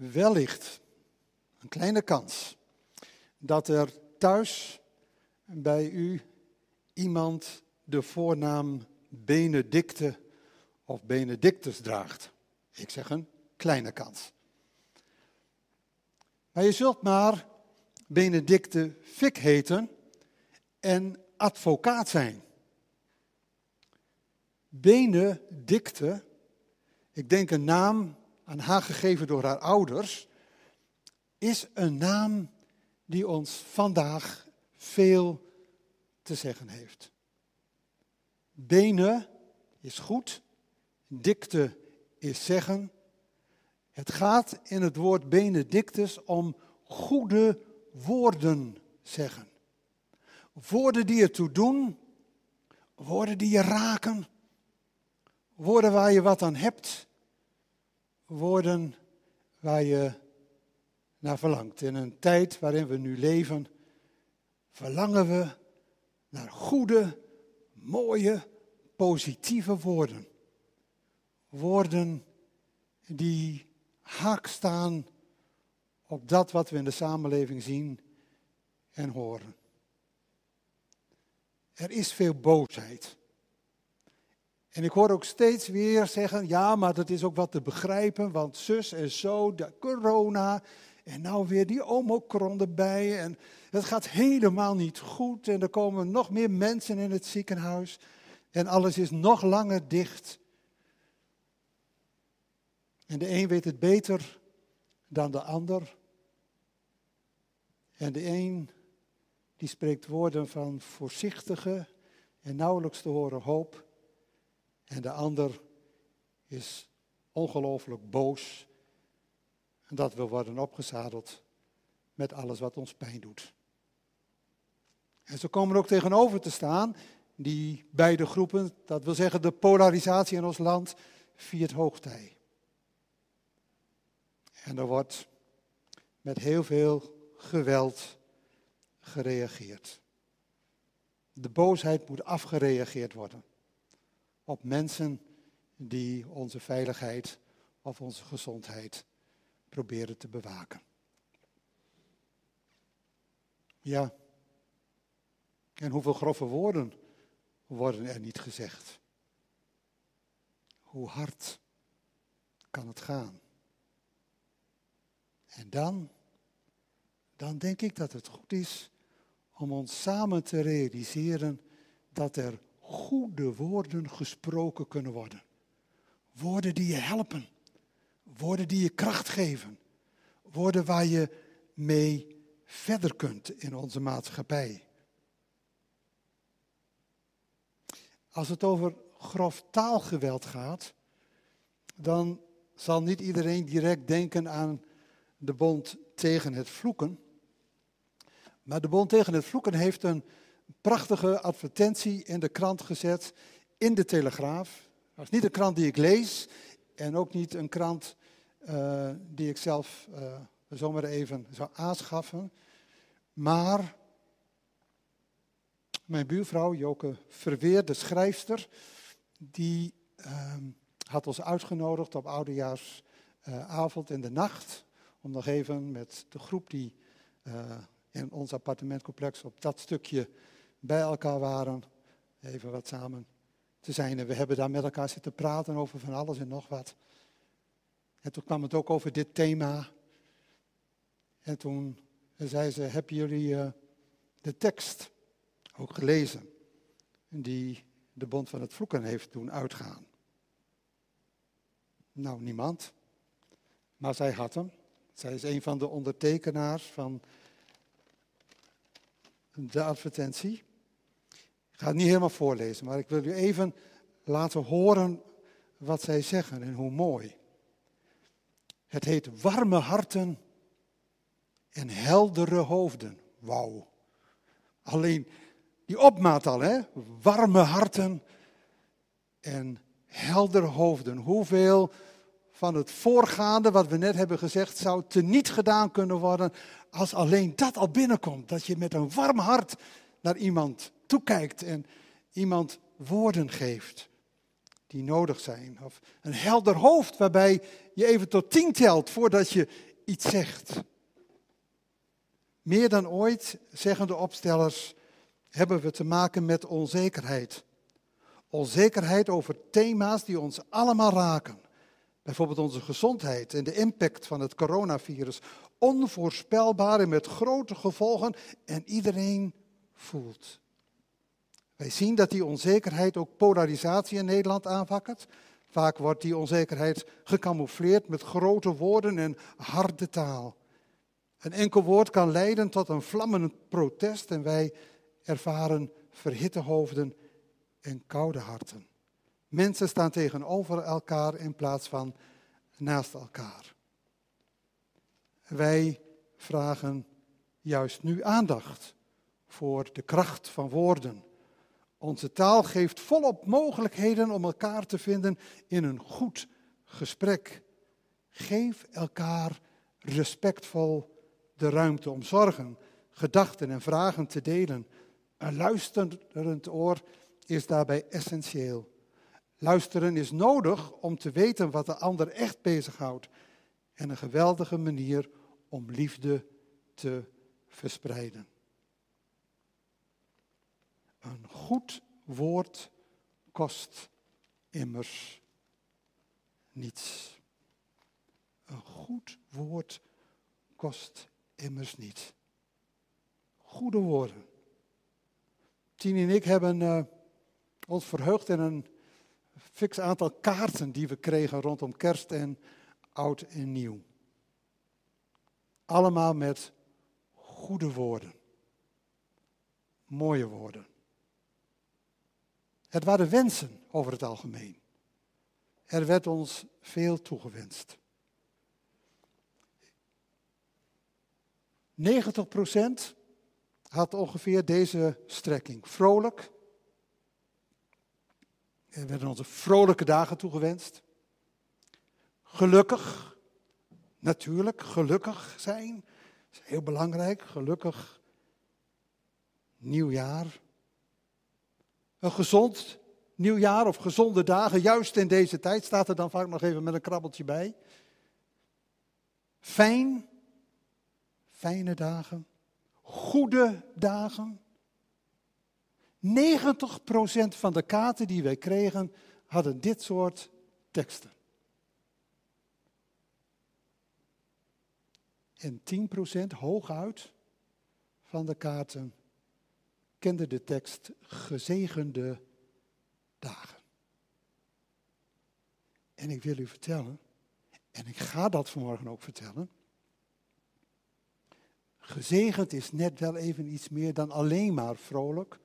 wellicht een kleine kans dat er thuis bij u iemand de voornaam Benedicte of Benedictus draagt. Ik zeg een kleine kans. Maar je zult maar Benedicte Fik heten en advocaat zijn. Benedicte, ik denk een naam aan haar gegeven door haar ouders, is een naam die ons vandaag veel te zeggen heeft. Bene is goed, dicte is zeggen. Het gaat in het woord benedictus om goede woorden zeggen. Woorden die ertoe doen, woorden die je raken, woorden waar je wat aan hebt, woorden waar je naar verlangt. In een tijd waarin we nu leven, verlangen we naar goede, mooie, positieve woorden. Woorden die haak staan op dat wat we in de samenleving zien en horen. Er is veel boosheid. En ik hoor ook steeds weer zeggen, ja, maar dat is ook wat te begrijpen, want zus en zo, de corona, en nou weer die omokron erbij, en het gaat helemaal niet goed, en er komen nog meer mensen in het ziekenhuis, en alles is nog langer dicht. En de een weet het beter dan de ander. En de een die spreekt woorden van voorzichtige en nauwelijks te horen hoop. En de ander is ongelooflijk boos. En dat wil worden opgezadeld met alles wat ons pijn doet. En ze komen ook tegenover te staan, die beide groepen, dat wil zeggen de polarisatie in ons land, viert hoogtij. En er wordt met heel veel geweld gereageerd. De boosheid moet afgereageerd worden op mensen die onze veiligheid of onze gezondheid proberen te bewaken. Ja, en hoeveel grove woorden worden er niet gezegd? Hoe hard kan het gaan? En dan, dan denk ik dat het goed is om ons samen te realiseren dat er goede woorden gesproken kunnen worden. Woorden die je helpen. Woorden die je kracht geven. Woorden waar je mee verder kunt in onze maatschappij. Als het over grof taalgeweld gaat, dan zal niet iedereen direct denken aan de Bond tegen het vloeken. Maar de Bond tegen het vloeken heeft een prachtige advertentie in de krant gezet, in de Telegraaf. Dat is niet een krant die ik lees en ook niet een krant uh, die ik zelf uh, zomaar even zou aanschaffen. Maar mijn buurvrouw Joke Verweer, de schrijfster, die uh, had ons uitgenodigd op oudejaarsavond in de nacht om nog even met de groep die in ons appartementcomplex op dat stukje bij elkaar waren, even wat samen te zijn. En we hebben daar met elkaar zitten praten over van alles en nog wat. En toen kwam het ook over dit thema. En toen zei ze, hebben jullie uh, de tekst ook gelezen? Die de Bond van het Vloeken heeft doen uitgaan. Nou, niemand. Maar zij had hem. Zij is een van de ondertekenaars van de advertentie. Ik ga het niet helemaal voorlezen, maar ik wil u even laten horen wat zij zeggen en hoe mooi. Het heet warme harten en heldere hoofden. Wauw. Alleen die opmaat al, hè? Warme harten en heldere hoofden. Hoeveel van het voorgaande, wat we net hebben gezegd, zou teniet gedaan kunnen worden als alleen dat al binnenkomt. Dat je met een warm hart naar iemand toekijkt en iemand woorden geeft die nodig zijn. Of een helder hoofd waarbij je even tot tien telt voordat je iets zegt. Meer dan ooit, zeggen de opstellers, hebben we te maken met onzekerheid. Onzekerheid over thema's die ons allemaal raken. Bijvoorbeeld onze gezondheid en de impact van het coronavirus. Onvoorspelbaar en met grote gevolgen en iedereen voelt. Wij zien dat die onzekerheid ook polarisatie in Nederland aanwakkert. Vaak wordt die onzekerheid gecamoufleerd met grote woorden en harde taal. Een enkel woord kan leiden tot een vlammend protest en wij ervaren verhitte hoofden en koude harten. Mensen staan tegenover elkaar in plaats van naast elkaar. Wij vragen juist nu aandacht voor de kracht van woorden. Onze taal geeft volop mogelijkheden om elkaar te vinden in een goed gesprek. Geef elkaar respectvol de ruimte om zorgen, gedachten en vragen te delen. Een luisterend oor is daarbij essentieel. Luisteren is nodig om te weten wat de ander echt bezighoudt. En een geweldige manier om liefde te verspreiden. Een goed woord kost immers niets. Een goed woord kost immers niet. Goede woorden. Tien en ik hebben uh, ons verheugd in een fix aantal kaarten die we kregen rondom kerst en oud en nieuw. Allemaal met goede woorden. Mooie woorden. Het waren wensen over het algemeen. Er werd ons veel toegewenst. 90% had ongeveer deze strekking. Vrolijk. Er werden onze vrolijke dagen toegewenst. Gelukkig. Natuurlijk, gelukkig zijn. Dat is heel belangrijk. Gelukkig. Nieuwjaar. Een gezond nieuwjaar of gezonde dagen, juist in deze tijd, staat er dan vaak nog even met een krabbeltje bij. Fijn, fijne dagen, goede dagen. 90% van de kaarten die wij kregen hadden dit soort teksten. En 10% hooguit van de kaarten kende de tekst gezegende dagen. En ik wil u vertellen, en ik ga dat vanmorgen ook vertellen. Gezegend is net wel even iets meer dan alleen maar vrolijk,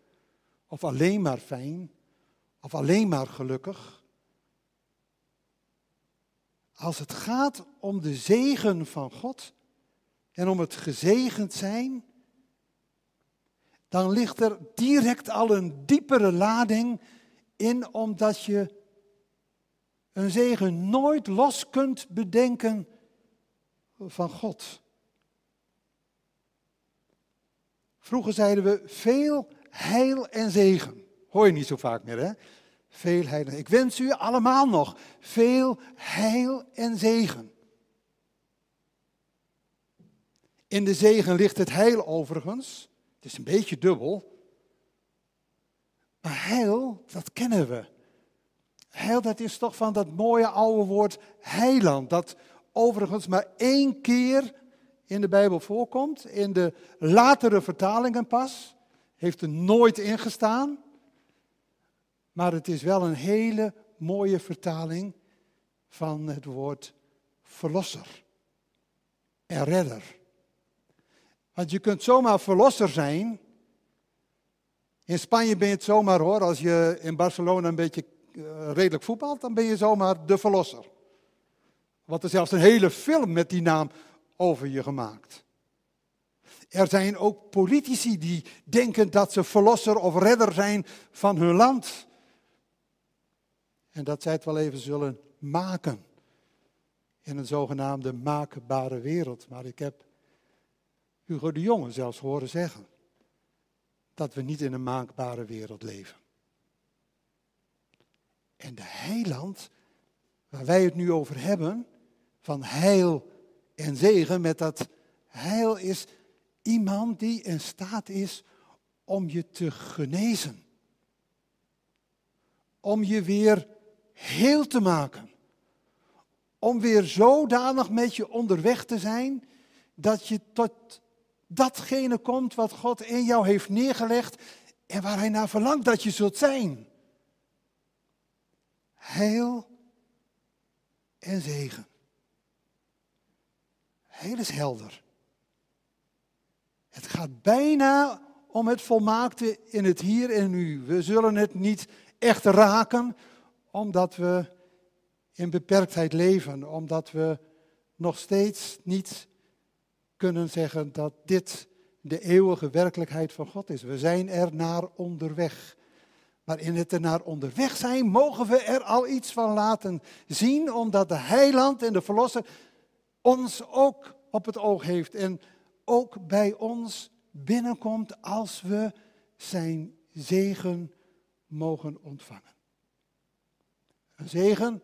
of alleen maar fijn, of alleen maar gelukkig. Als het gaat om de zegen van God en om het gezegend zijn, dan ligt er direct al een diepere lading in, omdat je een zegen nooit los kunt bedenken van God. Vroeger zeiden we veel heil en zegen. Hoor je niet zo vaak meer, hè? Veel heil. Ik wens u allemaal nog veel heil en zegen. In de zegen ligt het heil overigens. Het is een beetje dubbel. Maar heil, dat kennen we. Heil, dat is toch van dat mooie oude woord heiland. Dat overigens maar één keer in de Bijbel voorkomt. In de latere vertalingen pas. Heeft er nooit ingestaan. Maar het is wel een hele mooie vertaling van het woord verlosser en redder. Want je kunt zomaar verlosser zijn. In Spanje ben je het zomaar hoor, als je in Barcelona een beetje uh, redelijk voetbalt, dan ben je zomaar de verlosser. Want er zelfs een hele film met die naam over je gemaakt. Er zijn ook politici die denken dat ze verlosser of redder zijn van hun land. En dat zij het wel even zullen maken. In een zogenaamde maakbare wereld. Maar ik heb Hugo de Jonge zelfs horen zeggen dat we niet in een maakbare wereld leven. En de heiland, waar wij het nu over hebben, van heil en zegen met dat heil is iemand die in staat is om je te genezen. Om je weer heel te maken. Om weer zodanig met je onderweg te zijn dat je tot datgene komt wat God in jou heeft neergelegd en waar Hij naar verlangt dat je zult zijn. Heil en zegen. Heel is helder. Het gaat bijna om het volmaakte in het hier en nu. We zullen het niet echt raken, omdat we in beperktheid leven, omdat we nog steeds niet kunnen zeggen dat dit de eeuwige werkelijkheid van God is. We zijn er naar onderweg. Maar in het er naar onderweg zijn, mogen we er al iets van laten zien, omdat de heiland en de verlosser ons ook op het oog heeft en ook bij ons binnenkomt als we zijn zegen mogen ontvangen. Een zegen,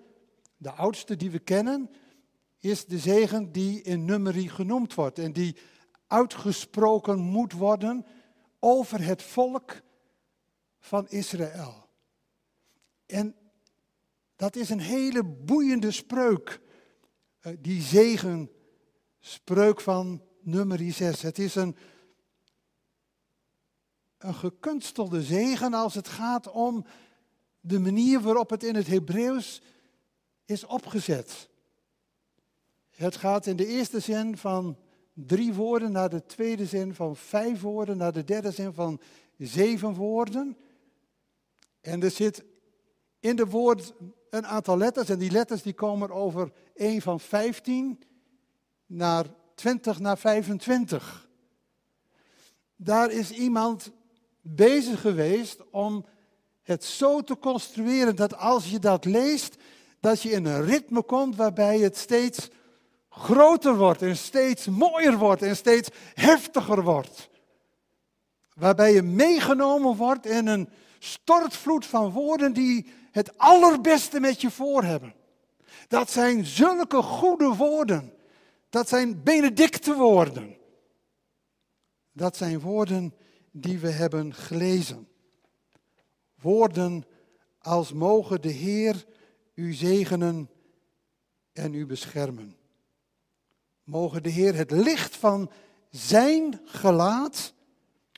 de oudste die we kennen, is de zegen die in nummerie genoemd wordt en die uitgesproken moet worden over het volk van Israël. En dat is een hele boeiende spreuk, eh, die zegen, spreuk van nummer 6. Het is een, een gekunstelde zegen als het gaat om de manier waarop het in het Hebreeuws is opgezet. Het gaat in de eerste zin van drie woorden naar de tweede zin van vijf woorden, naar de derde zin van zeven woorden. En er zit in de woord een aantal letters en die letters die komen over 1 van 15 naar 20 naar 25. Daar is iemand bezig geweest om het zo te construeren dat als je dat leest, dat je in een ritme komt waarbij het steeds groter wordt en steeds mooier wordt en steeds heftiger wordt. Waarbij je meegenomen wordt in een stortvloed van woorden die het allerbeste met je voor hebben. Dat zijn zulke goede woorden. Dat zijn benedicte woorden. Dat zijn woorden die we hebben gelezen. Woorden als mogen de Heer u zegenen en u beschermen. Mogen de Heer het licht van zijn gelaat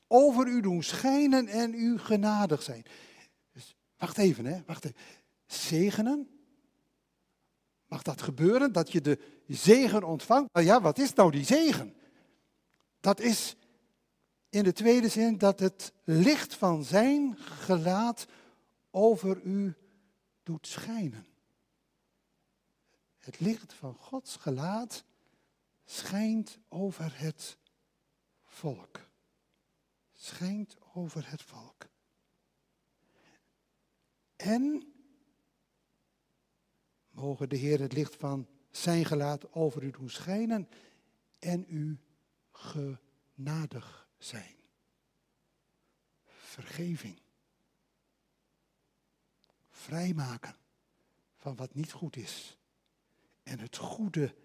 over u doen schijnen en u genadig zijn. Dus, wacht even, hè, wacht. Zegenen? Mag dat gebeuren, dat je de zegen ontvangt? Nou ja, wat is nou die zegen? Dat is in de tweede zin dat het licht van zijn gelaat over u doet schijnen. Het licht van Gods gelaat schijnt over het volk. Schijnt over het volk. En mogen de Heer het licht van zijn gelaat over u doen schijnen en u genadig zijn. Vergeving. Vrijmaken van wat niet goed is. En het goede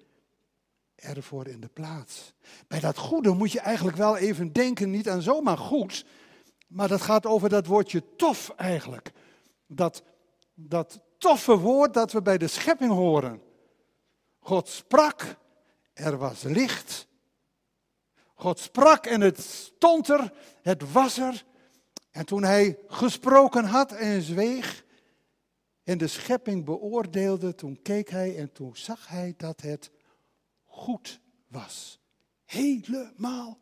ervoor in de plaats. Bij dat goede moet je eigenlijk wel even denken, niet aan zomaar goed, maar dat gaat over dat woordje tof eigenlijk. Dat, dat toffe woord dat we bij de schepping horen. God sprak, er was licht. God sprak en het stond er, het was er. En toen hij gesproken had en zweeg en de schepping beoordeelde, toen keek hij en toen zag hij dat het goed was. Helemaal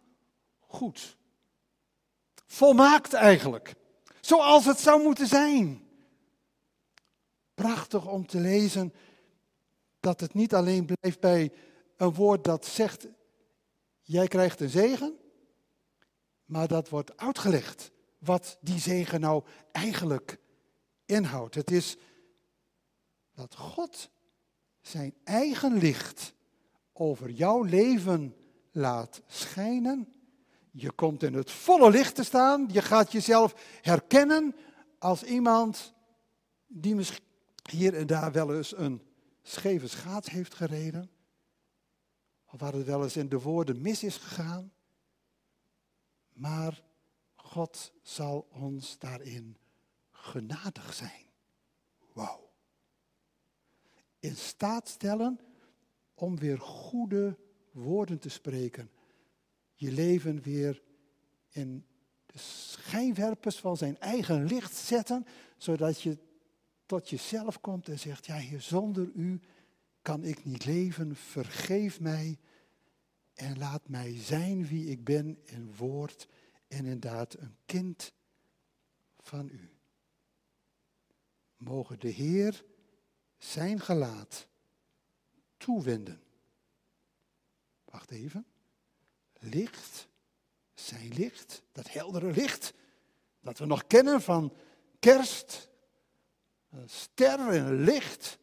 goed. Volmaakt eigenlijk. Zoals het zou moeten zijn. Prachtig om te lezen dat het niet alleen blijft bij een woord dat zegt, jij krijgt een zegen, maar dat wordt uitgelegd wat die zegen nou eigenlijk inhoudt. Het is dat God zijn eigen licht over jouw leven laat schijnen. Je komt in het volle licht te staan. Je gaat jezelf herkennen als iemand die misschien hier en daar wel eens een scheve schaats heeft gereden. of waar het wel eens in de woorden mis is gegaan. Maar God zal ons daarin genadig zijn. Wauw. In staat stellen om weer goede woorden te spreken. Je leven weer in de schijnwerpers van zijn eigen licht zetten, zodat je tot jezelf komt en zegt, ja zonder u kan ik niet leven, vergeef mij en laat mij zijn wie ik ben in woord en in daad een kind van u. Mogen de Heer zijn gelaat toewenden. Wacht even. Licht, zijn licht, dat heldere licht, dat we nog kennen van kerst, een ster licht,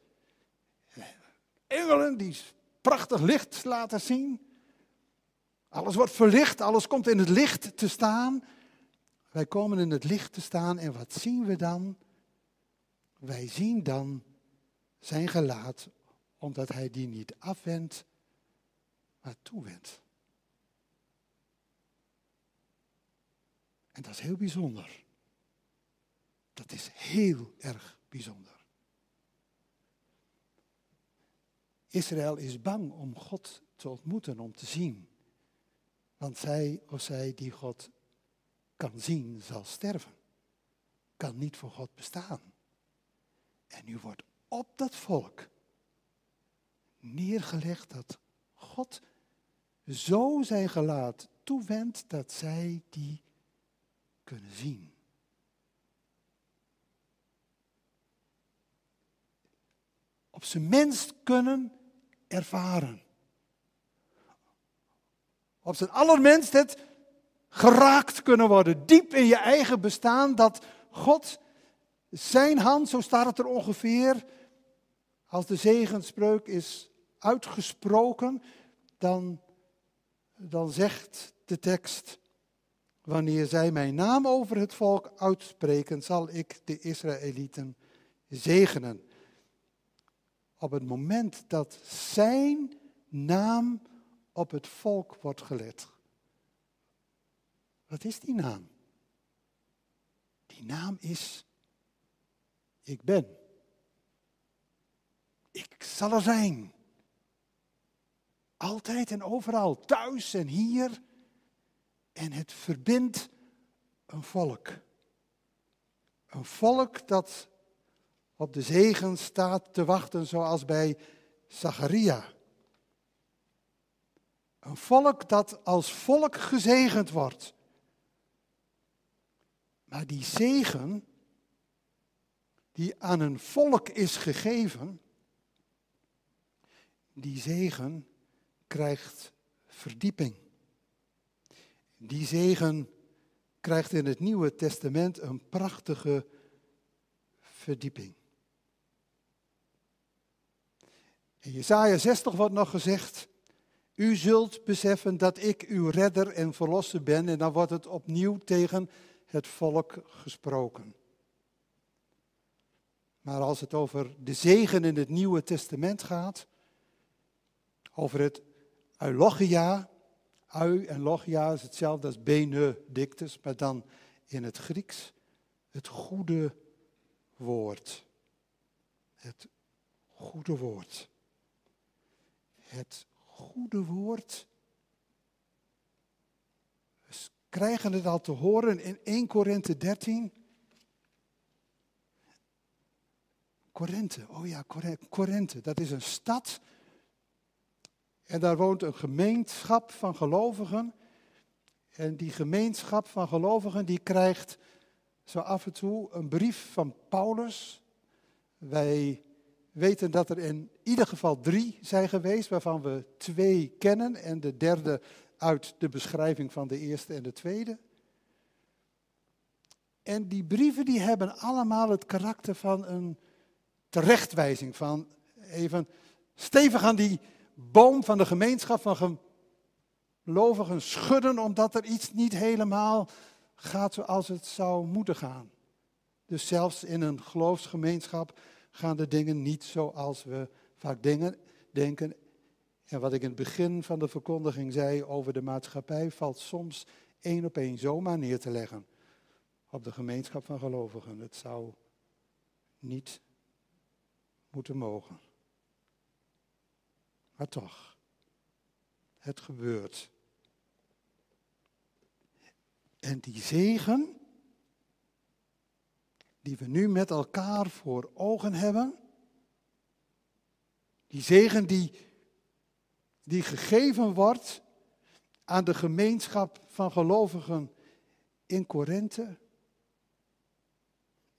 engelen die prachtig licht laten zien. Alles wordt verlicht, alles komt in het licht te staan. Wij komen in het licht te staan en wat zien we dan? Wij zien dan zijn gelaat, omdat hij die niet afwendt, maar toewendt. En dat is heel bijzonder. Dat is heel erg bijzonder. Israël is bang om God te ontmoeten, om te zien. Want zij of zij die God kan zien, zal sterven. Kan niet voor God bestaan. En nu wordt op dat volk neergelegd dat God zo zijn gelaat toewendt dat zij die kunnen zien. Op zijn minst kunnen ervaren. Op zijn allerminst het geraakt kunnen worden. Diep in je eigen bestaan dat God zijn hand, zo staat het er ongeveer, als de zegenspreuk is uitgesproken, dan, dan zegt de tekst, wanneer zij mijn naam over het volk uitspreken, zal ik de Israëlieten zegenen. Op het moment dat zijn naam op het volk wordt gelet. Wat is die naam? Die naam is ik ben. Ik zal er zijn. Altijd en overal, thuis en hier. En het verbindt een volk. Een volk dat op de zegen staat te wachten, zoals bij Zacharia. Een volk dat als volk gezegend wordt. Maar die zegen die aan een volk is gegeven, die zegen krijgt verdieping. Die zegen krijgt in het Nieuwe Testament een prachtige verdieping. In Jesaja 60 wordt nog gezegd, u zult beseffen dat ik uw redder en verlosser ben. En dan wordt het opnieuw tegen het volk gesproken. Maar als het over de zegen in het Nieuwe Testament gaat, over het eulogia, ui en logia is hetzelfde als benedictus, maar dan in het Grieks het goede woord. Het goede woord. Het goede woord. We krijgen het al te horen in 1 Korinthe 13. Korinthe, oh ja, Korinthe, dat is een stad. En daar woont een gemeenschap van gelovigen. En die gemeenschap van gelovigen die krijgt zo af en toe een brief van Paulus. Wij weten dat er in ieder geval drie zijn geweest, waarvan we twee kennen en de derde uit de beschrijving van de eerste en de tweede. En die brieven die hebben allemaal het karakter van een terechtwijzing, van even stevig aan die boom van de gemeenschap van gelovigen schudden, omdat er iets niet helemaal gaat zoals het zou moeten gaan. Dus zelfs in een geloofsgemeenschap gaan de dingen niet zoals we vaak dingen, denken En wat ik in het begin van de verkondiging zei over de maatschappij, valt soms één op één zomaar neer te leggen op de gemeenschap van gelovigen. Het zou niet moeten mogen. Maar toch, het gebeurt. En die zegen, die we nu met elkaar voor ogen hebben, die zegen die, die gegeven wordt aan de gemeenschap van gelovigen in Korinthe,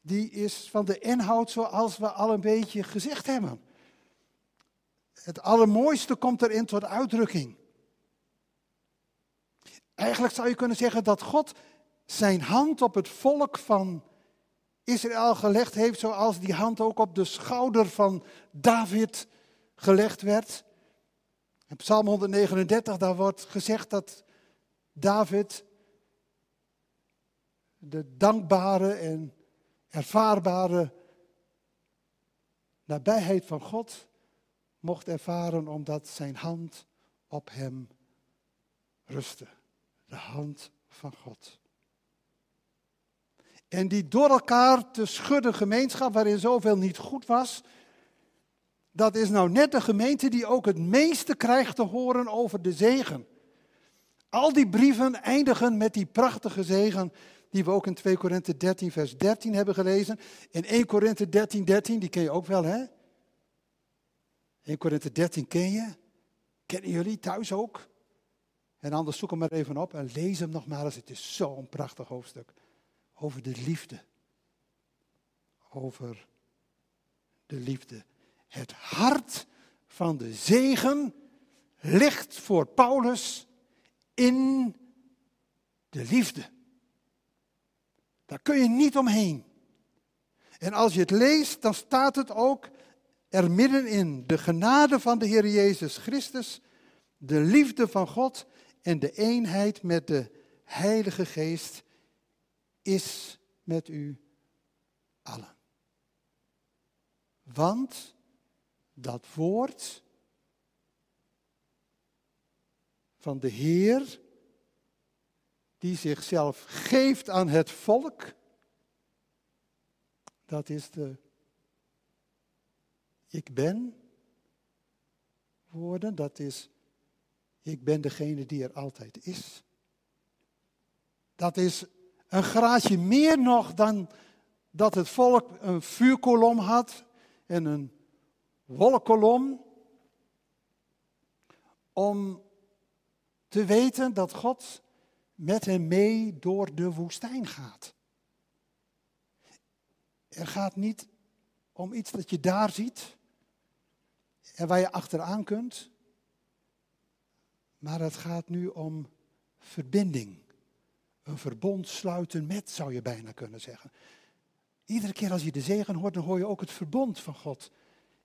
die is van de inhoud zoals we al een beetje gezegd hebben. Het allermooiste komt erin tot uitdrukking. Eigenlijk zou je kunnen zeggen dat God zijn hand op het volk van Israël gelegd heeft, zoals die hand ook op de schouder van David gelegd werd. In Psalm 139, daar wordt gezegd dat David de dankbare en ervaarbare nabijheid van God mocht ervaren omdat zijn hand op hem rustte. De hand van God. En die door elkaar te schudden gemeenschap waarin zoveel niet goed was, dat is nou net de gemeente die ook het meeste krijgt te horen over de zegen. Al die brieven eindigen met die prachtige zegen die we ook in 2 Korinthe 13 vers 13 hebben gelezen. In 1 Korinthe 13 13, die ken je ook wel hè? 1 Korinthe 13 ken je? Kennen jullie thuis ook? En anders zoek hem maar even op en lees hem nog maar eens. Het is zo'n prachtig hoofdstuk. Over de liefde. Over de liefde. Het hart van de zegen ligt voor Paulus in de liefde. Daar kun je niet omheen. En als je het leest, dan staat het ook er middenin. De genade van de Heer Jezus Christus, de liefde van God en de eenheid met de Heilige Geest is met u allen. Want dat woord van de Heer, die zichzelf geeft aan het volk, dat is de ik ben woorden, dat is ik ben degene die er altijd is. Dat is een graadje meer nog dan dat het volk een vuurkolom had en een wolkkolom. Om te weten dat God met hem mee door de woestijn gaat. Er gaat niet om iets dat je daar ziet en waar je achteraan kunt. Maar het gaat nu om verbinding. Een verbond sluiten met, zou je bijna kunnen zeggen. Iedere keer als je de zegen hoort, dan hoor je ook het verbond van God.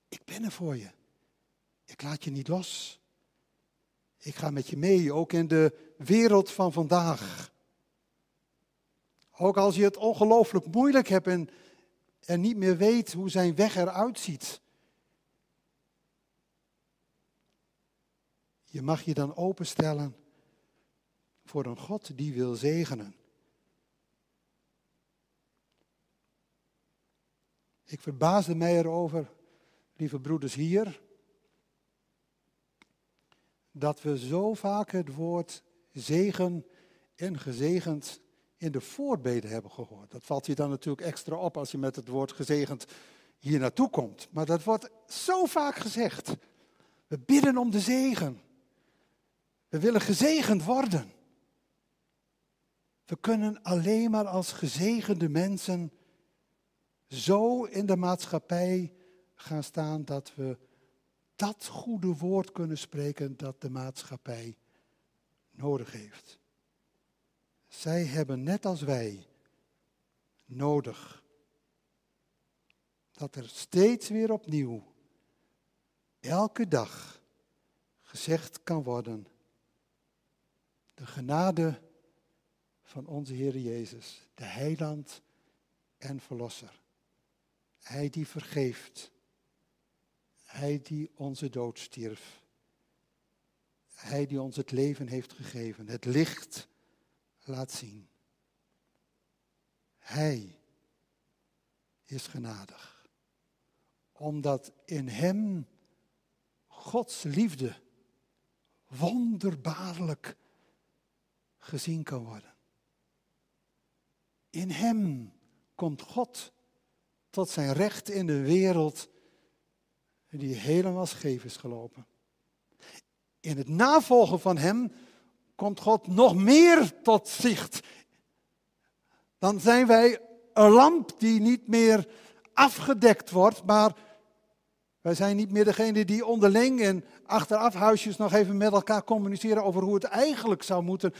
Ik ben er voor je. Ik laat je niet los. Ik ga met je mee, ook in de wereld van vandaag. Ook als je het ongelooflijk moeilijk hebt en, en niet meer weet hoe zijn weg eruit ziet. Je mag je dan openstellen voor een God die wil zegenen. Ik verbaasde mij erover, lieve broeders hier, dat we zo vaak het woord zegen en gezegend in de voorbeden hebben gehoord. Dat valt je dan natuurlijk extra op als je met het woord gezegend hier naartoe komt. Maar dat wordt zo vaak gezegd. We bidden om de zegen. We willen gezegend worden. We kunnen alleen maar als gezegende mensen zo in de maatschappij gaan staan dat we dat goede woord kunnen spreken dat de maatschappij nodig heeft. Zij hebben net als wij nodig dat er steeds weer opnieuw, elke dag, gezegd kan worden de genade van onze Heer Jezus, de heiland en verlosser. Hij die vergeeft. Hij die onze dood stierf. Hij die ons het leven heeft gegeven, het licht laat zien. Hij is genadig, omdat in Hem Gods liefde wonderbaarlijk gezien kan worden. In Hem komt God tot zijn recht in de wereld die helemaal scheef is gelopen. In het navolgen van Hem komt God nog meer tot zicht. Dan zijn wij een lamp die niet meer afgedekt wordt, maar wij zijn niet meer degene die onderling en achteraf huisjes nog even met elkaar communiceren over hoe het eigenlijk zou moeten.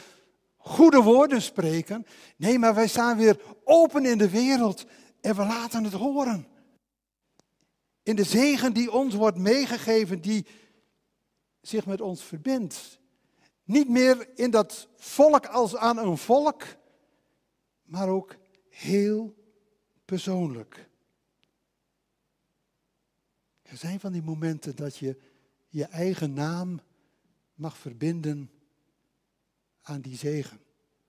Goede woorden spreken. Nee, maar wij staan weer open in de wereld en we laten het horen. In de zegen die ons wordt meegegeven, die zich met ons verbindt. Niet meer in dat volk als aan een volk, maar ook heel persoonlijk. Er zijn van die momenten dat je je eigen naam mag verbinden aan die zegen.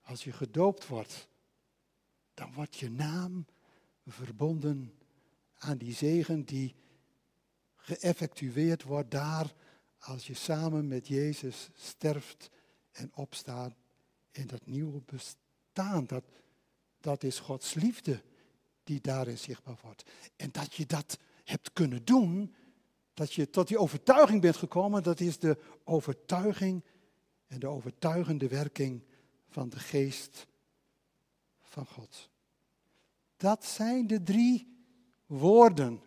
Als je gedoopt wordt, dan wordt je naam verbonden aan die zegen die geëffectueerd wordt daar als je samen met Jezus sterft en opstaat in dat nieuwe bestaan. Dat, dat is Gods liefde die daarin zichtbaar wordt. En dat je dat hebt kunnen doen, dat je tot die overtuiging bent gekomen, dat is de overtuiging en de overtuigende werking van de geest van God. Dat zijn de drie woorden.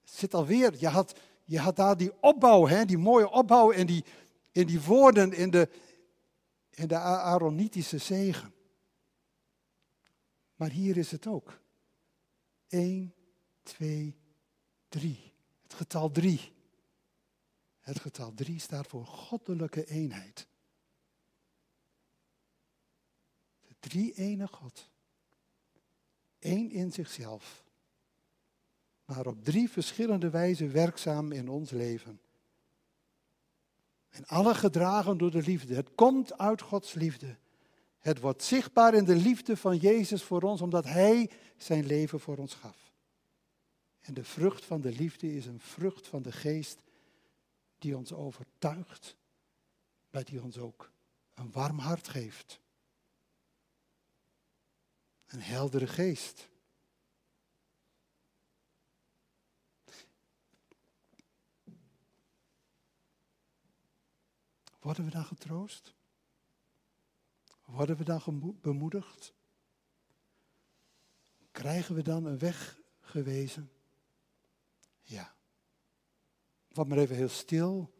Het zit alweer, je had, je had daar die opbouw, hè, die mooie opbouw in die, in die woorden, in de, in de Aaronitische zegen. Maar hier is het ook. 1, 2, 3. Het getal 3. Het getal 3 staat voor goddelijke eenheid. De drie ene God. Eén in zichzelf. Maar op drie verschillende wijzen werkzaam in ons leven. En alle gedragen door de liefde. Het komt uit Gods liefde. Het wordt zichtbaar in de liefde van Jezus voor ons, omdat Hij zijn leven voor ons gaf. En de vrucht van de liefde is een vrucht van de geest die ons overtuigt, maar die ons ook een warm hart geeft. Een heldere geest. Worden we dan getroost? Worden we dan bemoedigd? Krijgen we dan een weg gewezen? Ja. Wat maar even heel stil.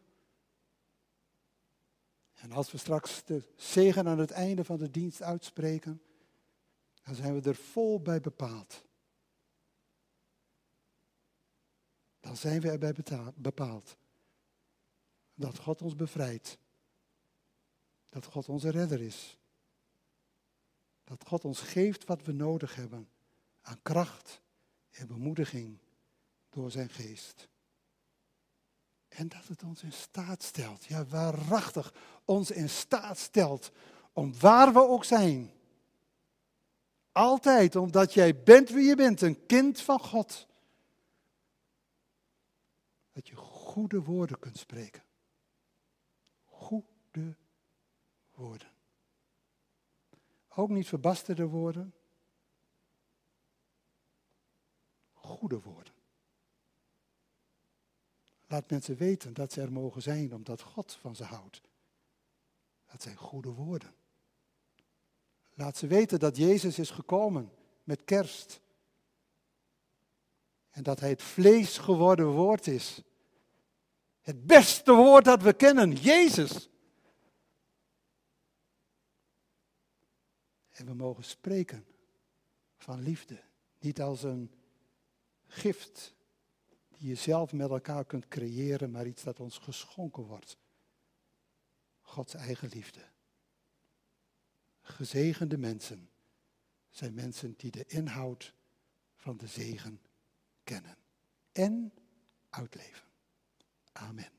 En als we straks de zegen aan het einde van de dienst uitspreken, dan zijn we er vol bij bepaald. Dan zijn we erbij bepaald. Dat God ons bevrijdt. Dat God onze redder is. Dat God ons geeft wat we nodig hebben aan kracht en bemoediging door zijn geest. En dat het ons in staat stelt, ja waarachtig ons in staat stelt om waar we ook zijn. Altijd omdat jij bent wie je bent, een kind van God. Dat je goede woorden kunt spreken. Goede woorden. Ook niet verbasterde woorden. Goede woorden. Laat mensen weten dat ze er mogen zijn omdat God van ze houdt. Dat zijn goede woorden. Laat ze weten dat Jezus is gekomen met kerst. En dat hij het vlees geworden woord is. Het beste woord dat we kennen, Jezus. En we mogen spreken van liefde. Niet als een gift die je zelf met elkaar kunt creëren, maar iets dat ons geschonken wordt. Gods eigen liefde. Gezegende mensen zijn mensen die de inhoud van de zegen kennen en uitleven. Amen.